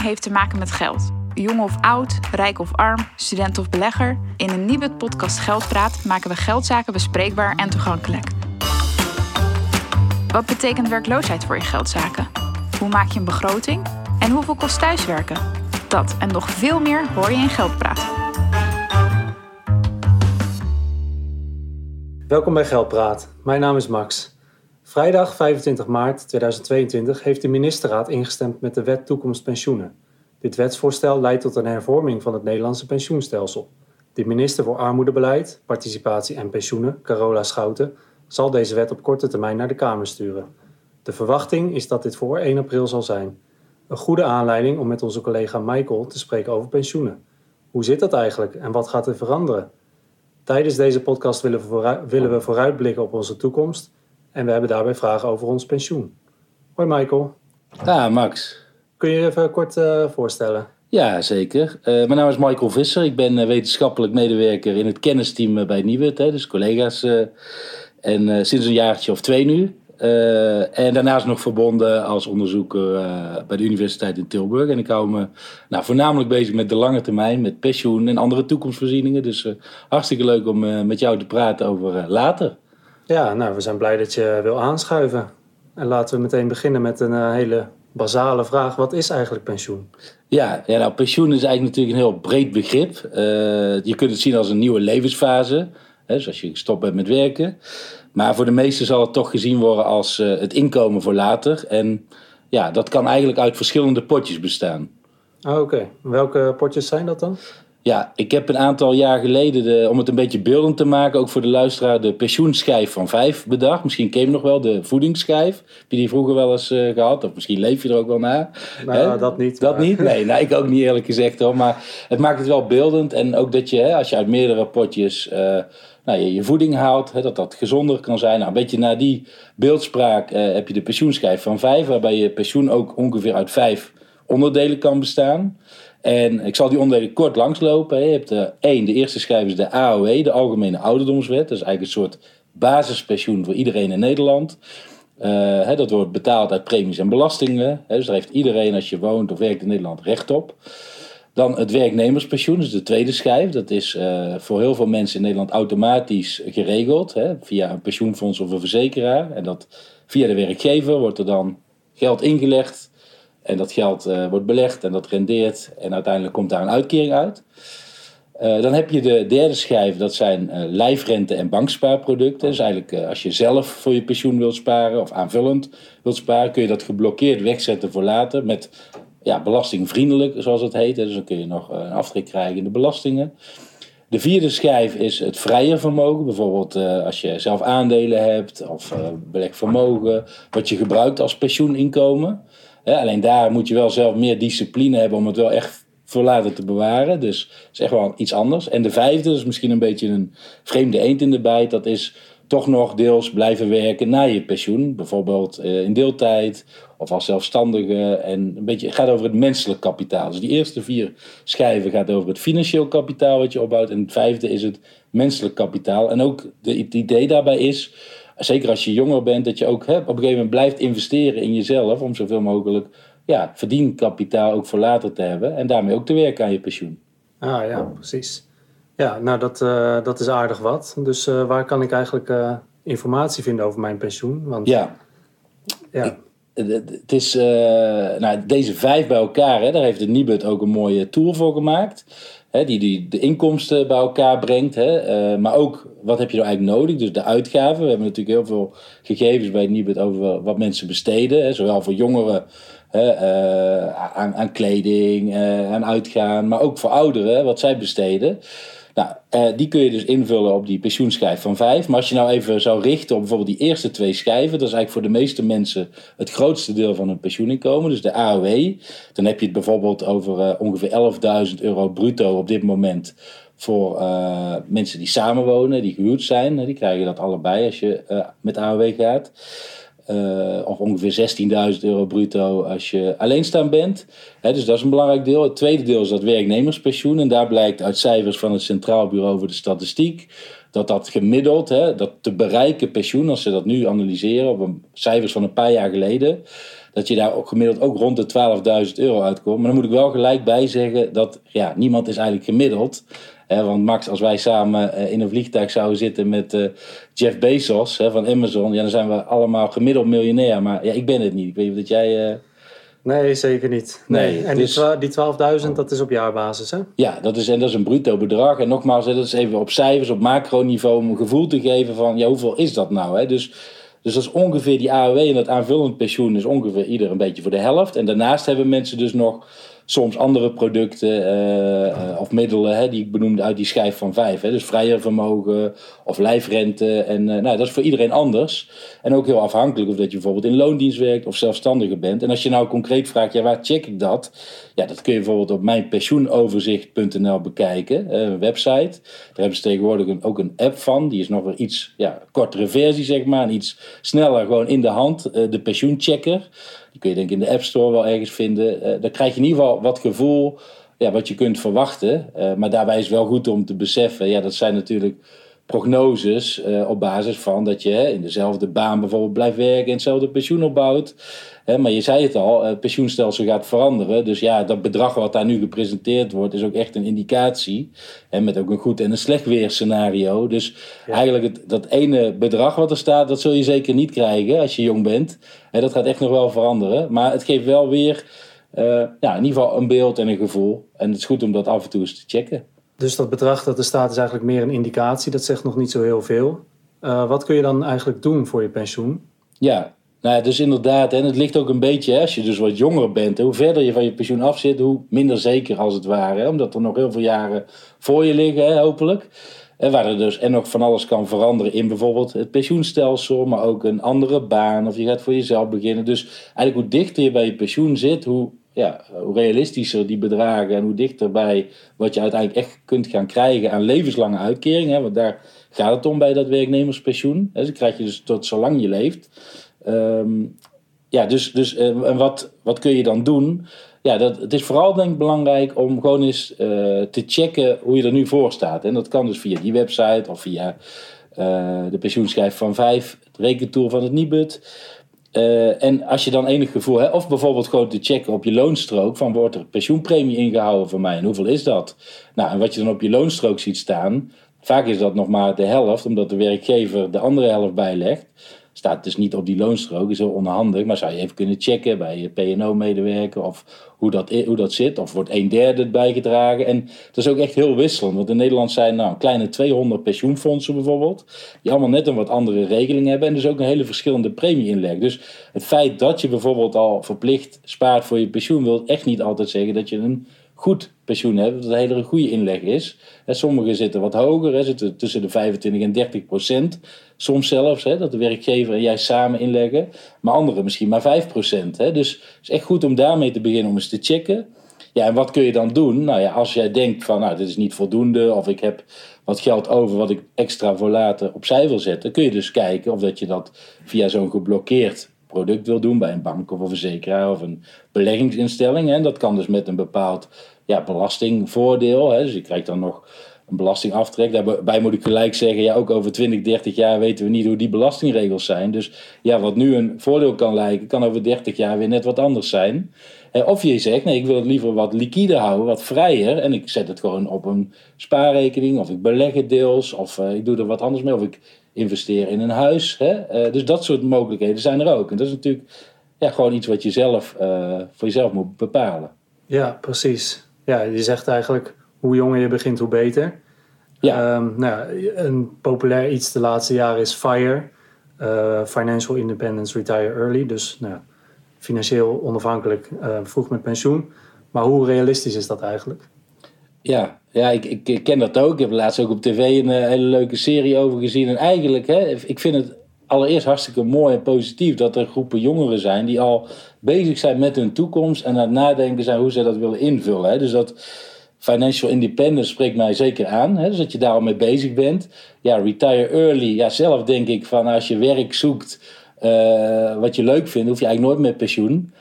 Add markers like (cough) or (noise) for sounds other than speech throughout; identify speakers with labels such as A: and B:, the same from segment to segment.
A: Heeft te maken met geld. Jong of oud, rijk of arm, student of belegger. In een Nibud podcast Geldpraat maken we geldzaken bespreekbaar en toegankelijk. Wat betekent werkloosheid voor je geldzaken? Hoe maak je een begroting? En hoeveel kost thuiswerken? Dat en nog veel meer hoor je in Geldpraat.
B: Welkom bij Geldpraat. Mijn naam is Max. Vrijdag 25 maart 2022 heeft de ministerraad ingestemd met de wet toekomst pensioenen. Dit wetsvoorstel leidt tot een hervorming van het Nederlandse pensioenstelsel. De minister voor Armoedebeleid, Participatie en Pensioenen, Carola Schouten, zal deze wet op korte termijn naar de Kamer sturen. De verwachting is dat dit voor 1 april zal zijn. Een goede aanleiding om met onze collega Michael te spreken over pensioenen. Hoe zit dat eigenlijk en wat gaat er veranderen? Tijdens deze podcast willen we, vooruit, willen we vooruitblikken op onze toekomst en we hebben daarbij vragen over ons pensioen. Hoi Michael.
C: Ah, Max.
B: Kun je je even kort uh, voorstellen?
C: Ja, zeker. Uh, mijn naam is Michael Visser. Ik ben uh, wetenschappelijk medewerker in het kennisteam bij Nieuwet, dus collega's. en sinds een jaartje of twee nu. en daarnaast nog verbonden als onderzoeker bij de Universiteit in Tilburg. En ik hou me nou, voornamelijk bezig met de lange termijn, met pensioen en andere toekomstvoorzieningen. Dus hartstikke leuk om met jou te praten over later.
B: Ja, nou, we zijn blij dat je wil aanschuiven. En laten we meteen beginnen met een hele basale vraag: wat is eigenlijk pensioen?
C: Ja, ja nou, pensioen is eigenlijk natuurlijk een heel breed begrip. Uh, je kunt het zien als een nieuwe levensfase, hè, zoals je gestopt bent met werken. Maar voor de meesten zal het toch gezien worden als uh, het inkomen voor later. En ja, dat kan eigenlijk uit verschillende potjes bestaan.
B: Oh, Oké, okay. welke potjes zijn dat dan?
C: Ja, ik heb een aantal jaar geleden, de, om het een beetje beeldend te maken, ook voor de luisteraar, de pensioenschijf van vijf bedacht. Misschien ken je nog wel, de voedingsschijf. Heb je die vroeger wel eens uh, gehad? Of misschien leef je er ook wel naar?
B: Nou, dat niet.
C: Dat niet? Nee, nou, ik ook niet eerlijk gezegd hoor. Maar het maakt het wel beeldend. En ook dat je, hè, als je uit meerdere potjes uh, nou, je, je, voeding haalt, hè, dat dat gezonder kan zijn. Nou, een beetje naar die beeldspraak uh, heb je de pensioenschijf van vijf, waarbij je pensioen ook ongeveer uit vijf onderdelen kan bestaan. En ik zal die onderdelen kort langslopen. Je hebt de, één, de eerste schijf is de AOW, de Algemene Ouderdomswet. Dat is eigenlijk een soort basispensioen voor iedereen in Nederland. Uh, dat wordt betaald uit premies en belastingen. Dus daar heeft iedereen als je woont of werkt in Nederland recht op. Dan het werknemerspensioen, dus de tweede schijf. Dat is uh, voor heel veel mensen in Nederland automatisch geregeld. Via een pensioenfonds of een verzekeraar. En dat via de werkgever wordt er dan geld ingelegd en dat geld uh, wordt belegd en dat rendeert en uiteindelijk komt daar een uitkering uit. Uh, dan heb je de derde schijf, dat zijn uh, lijfrente en bankspaarproducten. Dus eigenlijk als je zelf voor je pensioen wilt sparen of aanvullend wilt sparen, kun je dat geblokkeerd wegzetten voor later met ja, belastingvriendelijk, zoals het heet. Dus dan kun je nog een aftrek krijgen in de belastingen. De vierde schijf is het vrije vermogen. Bijvoorbeeld als je zelf aandelen hebt of beleg vermogen, wat je gebruikt als pensioeninkomen alleen daar moet je wel zelf meer discipline hebben om het wel echt voor later te bewaren. Dus het is echt wel iets anders. En de vijfde, dat is misschien een beetje een vreemde eend in de bijt. Dat is toch nog deels blijven werken na je pensioen. Bijvoorbeeld uh, in deeltijd of als zelfstandige. En een beetje, het gaat over het menselijk kapitaal. Dus die eerste vier schijven gaat over het financieel kapitaal wat je opbouwt. En het vijfde is het menselijk kapitaal. En ook de, het idee daarbij is zeker als je jonger bent, dat je ook hè, op een gegeven moment blijft investeren in jezelf om zoveel mogelijk ja, verdienkapitaal ook voor later te hebben en daarmee ook te werken aan je pensioen.
B: Ah ja, precies. Ja, nou dat, uh, dat is aardig wat. Dus uh, waar kan ik eigenlijk uh, informatie vinden over mijn pensioen?
C: Want, ja. ja. Het is nou, deze vijf bij elkaar, hè, daar heeft de Nibud ook een mooie tool voor gemaakt die, die de inkomsten bij elkaar brengt. Hè, uh, maar ook wat heb je nou eigenlijk nodig? Dus de uitgaven. We hebben natuurlijk heel veel gegevens bij Nibud over wat mensen besteden. Hè, zowel voor jongeren hè, aan, aan, kleding, aan uitgaan. Maar ook voor ouderen, wat zij besteden. Nou, uh, die kun je dus invullen op die pensioenschijf van vijf. Maar als je nou even zou richten op bijvoorbeeld die eerste twee schijven, dat is eigenlijk voor de meeste mensen het grootste deel van hun pensioeninkomen, dus de AOW. Dan heb je het bijvoorbeeld over uh, ongeveer 11.000 euro bruto op dit moment voor uh, mensen die samenwonen, die gehuurd zijn. Die krijgen dat allebei als je met AOW gaat. Uh, of ongeveer 16.000 euro bruto als je alleenstaand bent. dus dat is een belangrijk deel. Het tweede deel is dat werknemerspensioen. En daar blijkt uit cijfers van het Centraal Bureau voor de Statistiek dat dat gemiddeld, dat te bereiken pensioen, als ze dat nu analyseren op cijfers van een paar jaar geleden, dat je daar ook gemiddeld ook rond de 12.000 euro uitkomt. Maar dan moet ik wel gelijk bij zeggen dat ja, niemand is eigenlijk gemiddeld. Hè, want Max, als wij samen eh, in een vliegtuig zouden zitten met uh, Jeff Bezos hè, van Amazon, ja, dan zijn we allemaal gemiddeld miljonair. Maar ja, ik ben het niet. Ik weet niet of jij... Uh...
B: Nee, zeker niet. Nee. nee en dus, die 12.000, dat is op jaarbasis, hè?
C: Ja, dat is, en dat is een bruto bedrag. En nogmaals, dat is even op cijfers, op macroniveau, om een gevoel te geven van, ja, hoeveel is dat nou? Hè? Dus, dus dat is ongeveer die AOW en dat aanvullend pensioen is ongeveer ieder een beetje voor de helft. En daarnaast hebben mensen dus nog soms andere producten uh, of middelen hè, die ik benoemde uit die schijf van vijf. Hè. Dus vrije vermogen of lijfrente. En uh, nou, dat is voor iedereen anders. En ook heel afhankelijk of dat je bijvoorbeeld in loondienst werkt of zelfstandige bent. En als je nou concreet vraagt, ja, waar check ik dat? Ja, dat kun je bijvoorbeeld op mijnpensioenoverzicht.nl bekijken, een website. Daar hebben ze tegenwoordig een, ook een app van. Die is nog weer iets ja, kortere versie, zeg maar. Iets sneller gewoon in de hand. de pensioenchecker. Die kun je denk ik in de App Store wel ergens vinden. Uh, dan krijg je in ieder geval wat gevoel ja, wat je kunt verwachten. Uh, maar daarbij is het wel goed om te beseffen, ja, dat zijn natuurlijk prognoses uh, op basis van dat je in dezelfde baan bijvoorbeeld blijft werken en hetzelfde pensioen opbouwt. Hè, maar je zei het al, het pensioenstelsel gaat veranderen. Dus ja, dat bedrag wat daar nu gepresenteerd wordt, is ook echt een indicatie. En met ook een goed en een slecht weerscenario. Dus eigenlijk het, dat ene bedrag wat er staat, dat zul je zeker niet krijgen als je jong bent. Hè, dat gaat echt nog wel veranderen. Maar het geeft wel weer uh, ja, in ieder geval een beeld en een gevoel. En het is goed om dat af en toe eens te checken.
B: Dus dat bedrag dat er staat is eigenlijk meer een indicatie. Dat zegt nog niet zo heel veel. Uh, wat kun je dan eigenlijk doen voor je pensioen?
C: Ja, nou, dus inderdaad, en het ligt ook een beetje, als je dus wat jonger bent, hoe verder je van je pensioen af zit, hoe minder zeker als het ware. Omdat er nog heel veel jaren voor je liggen, hopelijk. En waar er dus en nog van alles kan veranderen in bijvoorbeeld het pensioenstelsel, maar ook een andere baan of je gaat voor jezelf beginnen. Dus eigenlijk hoe dichter je bij je pensioen zit, hoe, ja, hoe realistischer die bedragen en hoe dichter bij wat je uiteindelijk echt kunt gaan krijgen aan levenslange uitkeringen. Want daar gaat het om bij dat werknemerspensioen. Dus krijg je dus tot zolang je leeft. Um, ja, dus, dus uh, en wat, wat kun je dan doen? Ja, dat, het is vooral denk ik belangrijk om gewoon eens uh, te checken hoe je er nu voor staat. En dat kan dus via die website of via uh, de pensioenschijf van 5, het rekentool van het Nibud. En als je dan enig gevoel hebt, of bijvoorbeeld gewoon te checken op je loonstrook: van wordt er pensioenpremie ingehouden voor mij en hoeveel is dat? Nou, en wat je dan op je loonstrook ziet staan, vaak is dat nog maar de helft, omdat de werkgever de andere helft bijlegt staat dus niet op die loonstrook, is heel onhandig. Maar zou je even kunnen checken bij je PNO-medewerker of hoe dat, hoe dat zit. Of wordt een derde bijgedragen. En het is ook echt heel wisselend. Want in Nederland zijn nou, kleine 200 pensioenfondsen bijvoorbeeld. Die allemaal net een wat andere regeling hebben. En dus ook een hele verschillende premie inleggen. Dus het feit dat je bijvoorbeeld al verplicht spaart voor je pensioen... wil echt niet altijd zeggen dat je een goed pensioen hebt, dat een hele goede inleg is. Sommigen zitten wat hoger, zitten tussen de 25 en 30 procent. Soms zelfs, dat de werkgever en jij samen inleggen. Maar anderen misschien maar 5 procent. Dus het is echt goed om daarmee te beginnen, om eens te checken. Ja, en wat kun je dan doen? Nou ja, als jij denkt van, nou, dit is niet voldoende... of ik heb wat geld over wat ik extra voor later opzij wil zetten... kun je dus kijken of dat je dat via zo'n geblokkeerd product wil doen bij een bank of een verzekeraar of een beleggingsinstelling. En dat kan dus met een bepaald ja, belastingvoordeel. Hè. Dus je krijgt dan nog een belastingaftrek. Daarbij moet ik gelijk zeggen, ja, ook over 20, 30 jaar weten we niet hoe die belastingregels zijn. Dus ja, wat nu een voordeel kan lijken, kan over 30 jaar weer net wat anders zijn. Of je zegt, nee, ik wil het liever wat liquide houden, wat vrijer. En ik zet het gewoon op een spaarrekening, of ik beleg het deels, of uh, ik doe er wat anders mee, of ik investeer in een huis. Hè? Uh, dus dat soort mogelijkheden zijn er ook. En dat is natuurlijk ja, gewoon iets wat je zelf uh, voor jezelf moet bepalen.
B: Ja, precies. Ja, je zegt eigenlijk hoe jonger je begint, hoe beter. Ja. Um, nou, een populair iets de laatste jaren is FIRE. Uh, Financial Independence Retire Early. Dus nou, financieel onafhankelijk uh, vroeg met pensioen. Maar hoe realistisch is dat eigenlijk?
C: Ja, ja ik, ik, ken dat ook. Ik heb laatst ook op tv een uh, hele leuke serie over gezien. En eigenlijk, hè, ik vind het allereerst hartstikke mooi en positief dat er groepen jongeren zijn die al bezig zijn met hun toekomst en aan het nadenken zijn hoe ze dat willen invullen. Hè. Dus dat financial independence spreekt mij zeker aan. Hè, dus dat je daar al mee bezig bent. Ja, retire early. Ja, zelf denk ik van als je werk zoekt uh, wat je leuk vindt, hoef je eigenlijk nooit met pensioen.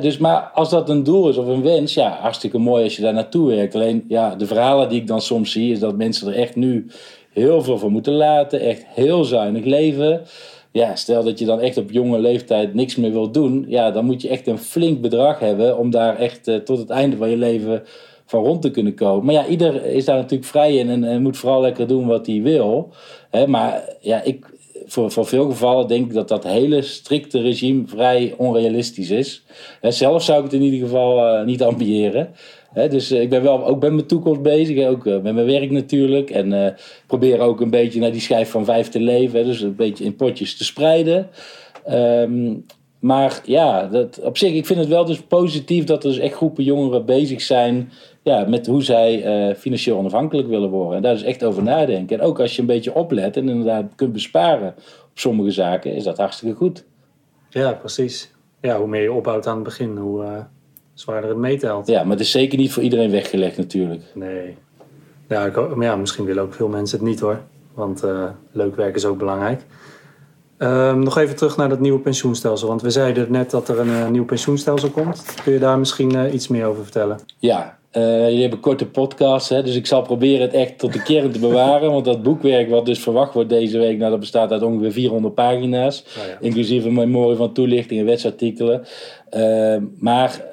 C: Dus, maar als dat een doel is of een wens, ja, hartstikke mooi als je daar naartoe werkt. Alleen ja, de verhalen die ik dan soms zie, is dat mensen er echt nu heel veel voor moeten laten, echt heel zuinig leven. Ja, stel dat je dan echt op jonge leeftijd niks meer wilt doen, ja, dan moet je echt een flink bedrag hebben om daar echt eh, tot het einde van je leven van rond te kunnen komen. Maar ja, ieder is daar natuurlijk vrij in en, en moet vooral lekker doen wat hij wil. Maar ja, ik, voor, voor veel gevallen denk ik dat dat hele strikte regime vrij onrealistisch is. Hè, zelf zou ik het in ieder geval uh, niet (laughs) ambiëren. Dus uh, ik ben wel ook met mijn toekomst bezig, ook uh, met mijn werk natuurlijk. En probeer ook een beetje naar die schijf van vijf te leven. Dus een beetje in potjes te spreiden. Um, maar ja, dat, op zich, ik vind het wel dus positief dat er dus echt groepen jongeren bezig zijn ja, met hoe zij uh, financieel onafhankelijk willen worden. En daar dus echt over nadenken. En ook als je een beetje oplet en inderdaad kunt besparen op sommige zaken, is dat hartstikke goed.
B: Ja, precies. Ja, hoe meer je opbouwt aan het begin, hoe uh, zwaarder het meetelt.
C: Ja, maar het is zeker niet voor iedereen weggelegd natuurlijk.
B: Nee. Ja, ik, ja misschien willen ook veel mensen het niet hoor. Want uh, leuk werk is ook belangrijk. Um, nog even terug naar dat nieuwe pensioenstelsel. Want we zeiden net dat er een uh, nieuw pensioenstelsel komt. Kun je daar misschien uh, iets meer over vertellen?
C: Ja, jullie hebben korte podcasts. Hè, dus ik zal proberen het echt tot de kern te bewaren. want dat boekwerk wat dus verwacht wordt deze week... Nou, dat bestaat uit ongeveer 400 pagina's. Oh ja. Inclusief een memorie van toelichting en wetsartikelen. Ehm, maar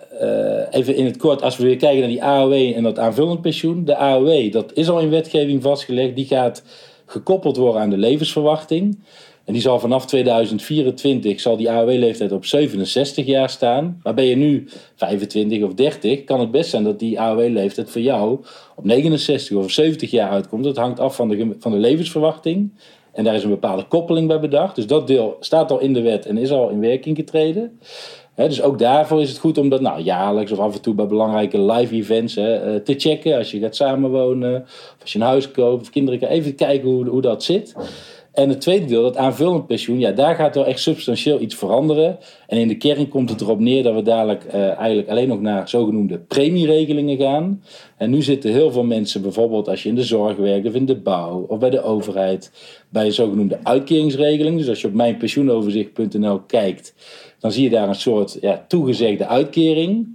C: even in het kort, als we weer kijken naar die AOW en dat aanvullend pensioen. De AOW, dat is al in wetgeving vastgelegd. Die gaat gekoppeld worden aan de levensverwachting... En die zal vanaf 2024 zal die AOW-leeftijd op 67 jaar staan. Maar ben je nu 25 of 30, kan het best zijn dat die AOW-leeftijd voor jou op 69 of 70 jaar uitkomt. Dat hangt af van de, van de levensverwachting. En daar is een bepaalde koppeling bij bedacht. Dus dat deel staat al in de wet en is al in werking getreden. Dus ook daarvoor is het goed om dat nou, jaarlijks of af en toe bij belangrijke live events he, te checken. Als je gaat samenwonen, of als je een huis koopt, of kinderen, even kijken hoe, hoe dat zit. En het tweede deel, dat aanvullend pensioen, ja, daar gaat wel echt substantieel iets veranderen. En in de kern komt het erop neer dat we dadelijk uh, eigenlijk alleen nog naar zogenoemde premieregelingen gaan. En nu zitten heel veel mensen, bijvoorbeeld als je in de zorg werkt of in de bouw of bij de overheid, bij een zogenoemde uitkeringsregeling. Dus als je op mijnpensioenoverzicht.nl kijkt, dan zie je daar een soort ja, toegezegde uitkering.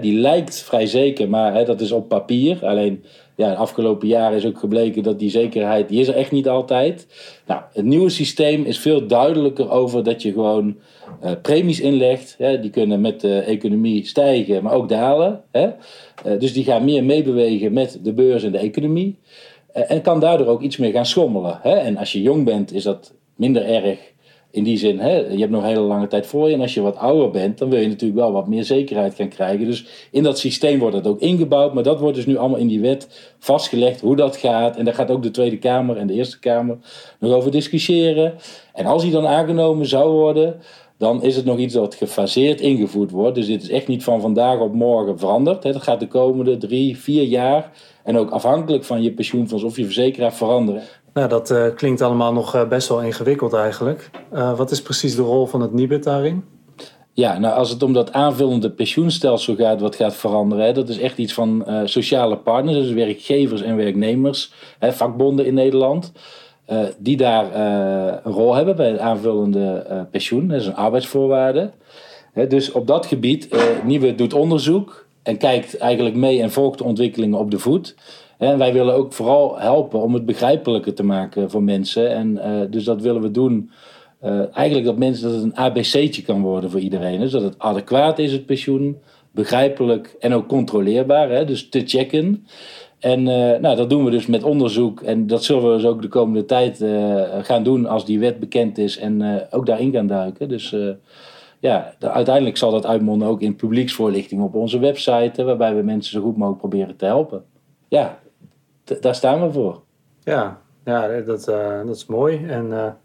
C: Die lijkt vrij zeker, maar dat is op papier. Alleen ja, de afgelopen jaren is ook gebleken dat die zekerheid, die is er echt niet altijd. Nou, het nieuwe systeem is veel duidelijker over dat je gewoon uh, premies inlegt. Hè, die kunnen met de economie stijgen, maar ook dalen. Hè. Uh, dus die gaan meer meebewegen met de beurs en de economie. Uh, en kan daardoor ook iets meer gaan schommelen. Hè. En als je jong bent, is dat minder erg in die zin, hè, je hebt nog een hele lange tijd voor je. En als je wat ouder bent, dan wil je natuurlijk wel wat meer zekerheid gaan krijgen. Dus in dat systeem wordt dat ook ingebouwd. Maar dat wordt dus nu allemaal in die wet vastgelegd hoe dat gaat. En daar gaat ook de Tweede Kamer en de Eerste Kamer nog over discussiëren. En als die dan aangenomen zou worden, dan is het nog iets dat gefaseerd ingevoerd wordt. Dus dit is echt niet van vandaag op morgen veranderd. Dat gaat de komende drie, vier jaar. En ook afhankelijk van je pensioenfonds of je verzekeraar veranderen.
B: Nou, dat uh, klinkt allemaal nog uh, best wel ingewikkeld eigenlijk. Uh, wat is precies de rol van het NIBUD daarin?
C: Ja, nou als het om dat aanvullende pensioenstelsel gaat, wat gaat veranderen, dat is echt iets van sociale partners, dus werkgevers en werknemers, hè, vakbonden in Nederland, die daar een rol hebben bij het aanvullende pensioen. Dat is een arbeidsvoorwaarde. Hè, dus op dat gebied, NIBUD doet onderzoek en kijkt eigenlijk mee en volgt de ontwikkelingen op de voet. En wij willen ook vooral helpen om het begrijpelijker te maken voor mensen. En uh, dus dat willen we doen. Uh, eigenlijk dat mensen dat het een ABC'tje kan worden voor iedereen. Dus dat het adequaat is, het pensioen. Begrijpelijk en ook controleerbaar. Hè? Dus te checken. En uh, nou, dat doen we dus met onderzoek. En dat zullen we dus ook de komende tijd gaan doen als die wet bekend is. En ook daarin gaan duiken. Dus ja, uiteindelijk zal dat uitmonden ook in publieksvoorlichting op onze website. Waarbij we mensen zo goed mogelijk proberen te helpen. Ja, daar staan we voor.
B: Ja, ja dat, uh, dat is mooi. En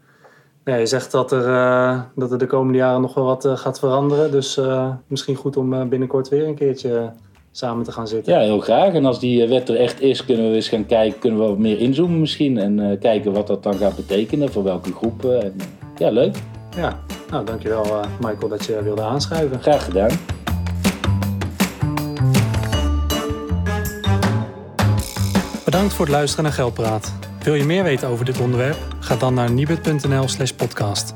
B: ja, je zegt dat er, uh, dat er de komende jaren nog wel wat gaat veranderen. Dus misschien goed om binnenkort weer een keertje samen te gaan zitten.
C: Ja, heel graag. En als die wet er echt is, kunnen we eens gaan kijken, kunnen we wat meer inzoomen misschien. En kijken wat dat dan gaat betekenen, voor welke groepen. En, ja, leuk.
B: Ja, nou dankjewel Michael dat je wilde aanschuiven.
C: Graag gedaan.
B: Bedankt voor het luisteren naar Geldpraat. Wil je meer weten over dit onderwerp? Ga dan naar nibud.nl slash podcast.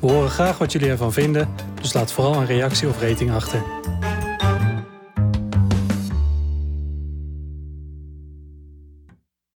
B: We horen graag wat jullie ervan vinden, dus laat vooral een reactie of rating achter.